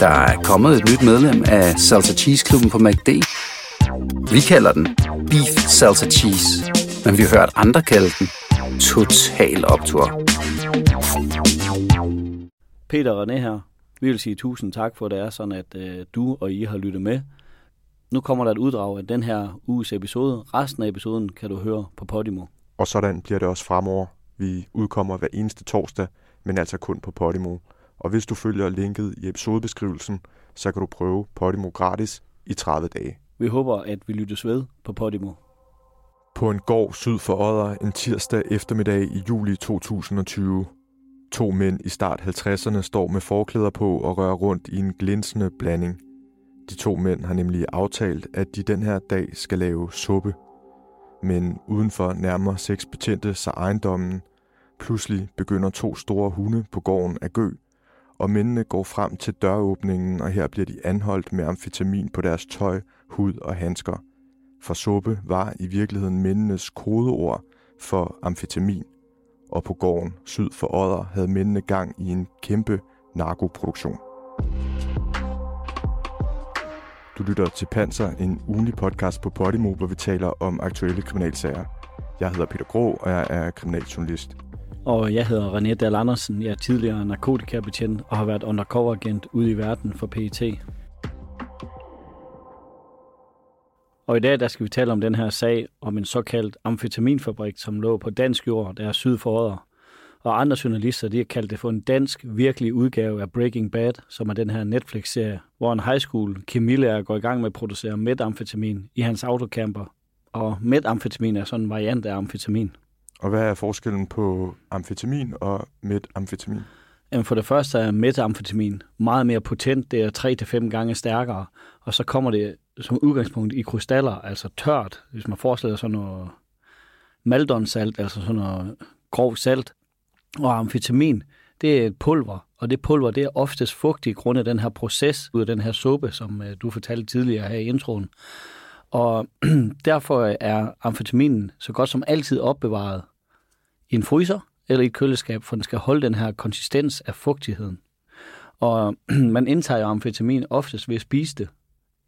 Der er kommet et nyt medlem af Salsa Cheese Klubben på MACD. Vi kalder den Beef Salsa Cheese, men vi har hørt andre kalde den Total Optor. Peter og René her. Vi vil sige tusind tak for, at det er sådan, at øh, du og I har lyttet med. Nu kommer der et uddrag af den her uges episode. Resten af episoden kan du høre på Podimo. Og sådan bliver det også fremover. Vi udkommer hver eneste torsdag, men altså kun på Podimo. Og hvis du følger linket i episodebeskrivelsen, så kan du prøve Podimo gratis i 30 dage. Vi håber, at vi lyttes ved på Podimo. På en gård syd for Odder en tirsdag eftermiddag i juli 2020. To mænd i start 50'erne står med forklæder på og rører rundt i en glinsende blanding. De to mænd har nemlig aftalt, at de den her dag skal lave suppe. Men udenfor nærmer seks betjente sig ejendommen. Pludselig begynder to store hunde på gården at gø, og mændene går frem til døråbningen, og her bliver de anholdt med amfetamin på deres tøj, hud og handsker. For suppe var i virkeligheden mændenes kodeord for amfetamin, og på gården syd for Odder havde mændene gang i en kæmpe narkoproduktion. Du lytter til Panser, en ugenlig podcast på Podimo, hvor vi taler om aktuelle kriminalsager. Jeg hedder Peter Grå, og jeg er kriminaljournalist. Og jeg hedder René Dahl Andersen. Jeg er tidligere narkotikabetjent og har været undercover-agent ude i verden for PET. Og i dag der skal vi tale om den her sag om en såkaldt amfetaminfabrik, som lå på dansk jord, der er syd for Odder. Og andre journalister de har kaldt det for en dansk virkelig udgave af Breaking Bad, som er den her Netflix-serie, hvor en high school kemilærer går i gang med at producere metamfetamin i hans autocamper. Og metamfetamin er sådan en variant af amfetamin. Og hvad er forskellen på amfetamin og metamfetamin? Jamen for det første er metamfetamin meget mere potent, det er 3-5 gange stærkere, og så kommer det som udgangspunkt i krystaller, altså tørt, hvis man forestiller sådan noget maldonsalt, altså sådan noget grov salt, og amfetamin, det er et pulver, og det pulver det er oftest fugtigt grund af den her proces ud af den her suppe, som øh, du fortalte tidligere her i introen. Og derfor er amfetaminen så godt som altid opbevaret en fryser eller i et køleskab, for den skal holde den her konsistens af fugtigheden. Og man indtager jo amfetamin oftest ved at spise det.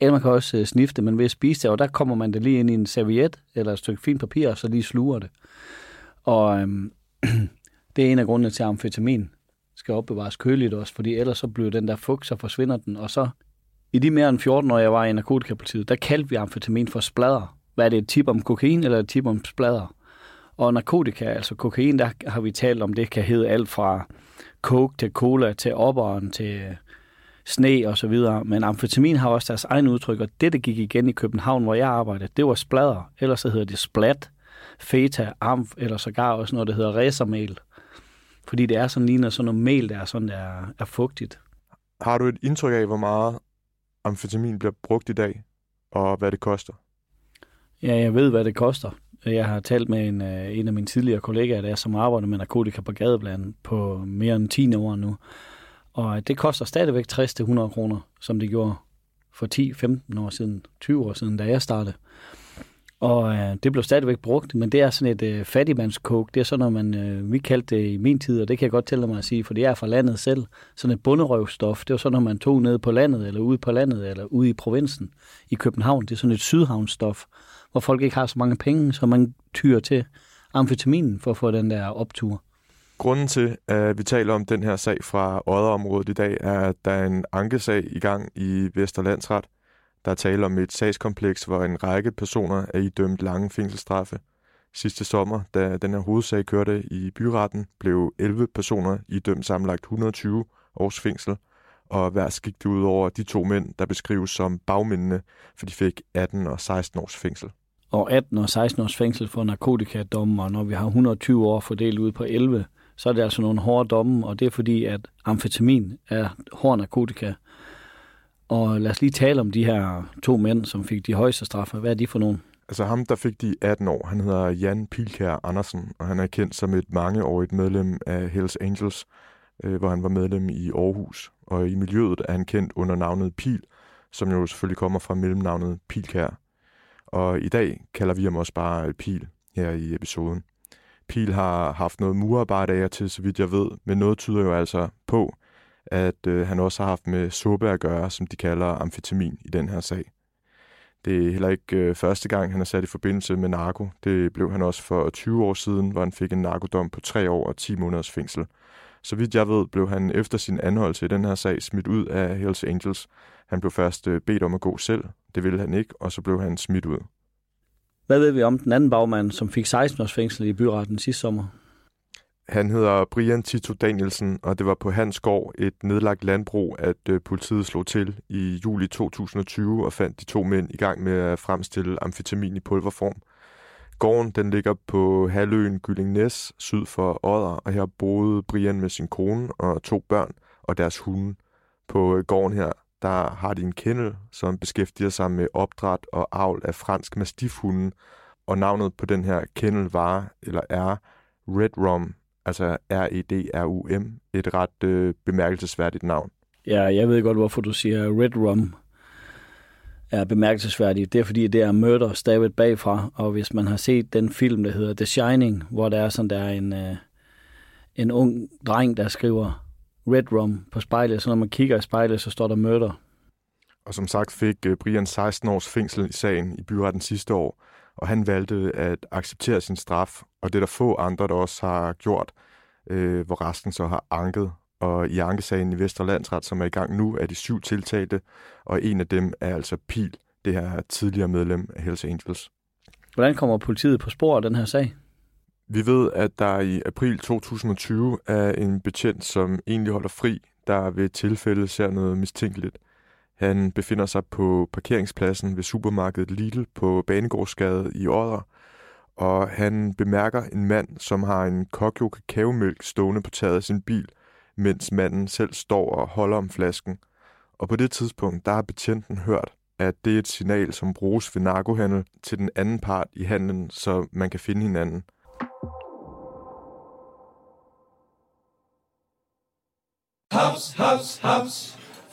Eller man kan også øh, snifte, men ved at spise det, og der kommer man det lige ind i en serviet eller et stykke fint papir, og så lige sluger det. Og øhm, det er en af grundene til, at amfetamin skal opbevares køligt også, fordi ellers så bliver den der fugt, så forsvinder den. Og så i de mere end 14 år, jeg var i narkotikapolitiet, der kaldte vi amfetamin for splader. Hvad er det, et tip om kokain eller et tip om splader? Og narkotika, altså kokain, der har vi talt om, det kan hedde alt fra coke til cola til opperen til sne og så videre. Men amfetamin har også deres egen udtryk, og det, der gik igen i København, hvor jeg arbejdede, det var splader. Ellers så hedder det splat, feta, amf, eller sågar også noget, der hedder racermel. Fordi det er sådan ligner sådan noget mel, der er sådan, der er, er fugtigt. Har du et indtryk af, hvor meget amfetamin bliver brugt i dag, og hvad det koster? Ja, jeg ved, hvad det koster. Jeg har talt med en, øh, en af mine tidligere kollegaer, der som arbejder med narkotika på gadeplan på mere end 10 år nu. Og øh, det koster stadigvæk 60-100 kroner, som det gjorde for 10-15 år siden, 20 år siden, da jeg startede. Og øh, det blev stadigvæk brugt, men det er sådan et øh, fattigmandskog. Det er sådan når man, øh, vi kaldte det i min tid, og det kan jeg godt tælle mig at sige, for det er fra landet selv. Sådan et bunderøvstof. Det var sådan, når man tog ned på landet, eller ude på landet, eller ude i provinsen i København. Det er sådan et sydhavnstof, hvor folk ikke har så mange penge, så man tyrer til amfetaminen for at få den der optur. Grunden til, at vi taler om den her sag fra Odderområdet i dag, er, at der er en ankesag i gang i Vesterlandsret, der er tale om et sagskompleks, hvor en række personer er idømt lange fængselsstraffe. Sidste sommer, da den her hovedsag kørte i byretten, blev 11 personer idømt sammenlagt 120 års fængsel, og hver skik det ud over de to mænd, der beskrives som bagmændene, for de fik 18 og 16 års fængsel. Og 18 og 16 års fængsel for narkotikadommer, og når vi har 120 år fordelt ud på 11, så er det altså nogle hårde domme, og det er fordi, at amfetamin er hård narkotika, og lad os lige tale om de her to mænd, som fik de højeste straffe. Hvad er de for nogen? Altså ham, der fik de 18 år, han hedder Jan Pilkær Andersen, og han er kendt som et mangeårigt medlem af Hells Angels, øh, hvor han var medlem i Aarhus. Og i miljøet er han kendt under navnet Pil, som jo selvfølgelig kommer fra mellemnavnet Pilkær. Og i dag kalder vi ham også bare Pil her i episoden. Pil har haft noget murarbejde af til, så vidt jeg ved, men noget tyder jo altså på, at øh, han også har haft med suppe at gøre, som de kalder amfetamin i den her sag. Det er heller ikke øh, første gang, han er sat i forbindelse med narko. Det blev han også for 20 år siden, hvor han fik en narkodom på 3 år og 10 måneders fængsel. Så vidt jeg ved, blev han efter sin anholdelse i den her sag smidt ud af Hells Angels. Han blev først øh, bedt om at gå selv. Det ville han ikke, og så blev han smidt ud. Hvad ved vi om den anden bagmand, som fik 16 års fængsel i byretten sidste sommer? Han hedder Brian Tito Danielsen, og det var på hans gård et nedlagt landbrug, at øh, politiet slog til i juli 2020 og fandt de to mænd i gang med at fremstille amfetamin i pulverform. Gården den ligger på halvøen Gyllingnæs syd for Odder, og her boede Brian med sin kone og to børn og deres hunde. På øh, gården her, der har de en kennel, som beskæftiger sig med opdræt og avl af fransk mastifhunden, og navnet på den her kennel var, eller er, Red Rum, altså R-E-D-R-U-M, et ret øh, bemærkelsesværdigt navn. Ja, jeg ved godt, hvorfor du siger Red Rum er bemærkelsesværdigt. Det er fordi, det er murder stavet bagfra, og hvis man har set den film, der hedder The Shining, hvor der er sådan, der er en, øh, en ung dreng, der skriver Red Rum på spejlet, så når man kigger i spejlet, så står der murder. Og som sagt fik øh, Brian 16 års fængsel i sagen i byretten sidste år, og han valgte at acceptere sin straf, og det er der få andre, der også har gjort, øh, hvor resten så har anket. Og i ankesagen i Vesterlandsret, som er i gang nu, er de syv tiltalte, og en af dem er altså Pil, det her tidligere medlem af Hells Angels. Hvordan kommer politiet på spor af den her sag? Vi ved, at der i april 2020 er en betjent, som egentlig holder fri, der ved tilfælde ser noget mistænkeligt. Han befinder sig på parkeringspladsen ved supermarkedet Lidl på Banegårdsgade i Odder, og han bemærker en mand, som har en kokjo kakaomælk stående på taget af sin bil, mens manden selv står og holder om flasken. Og på det tidspunkt, der har betjenten hørt, at det er et signal, som bruges ved narkohandel til den anden part i handlen, så man kan finde hinanden. Haps, haps, haps.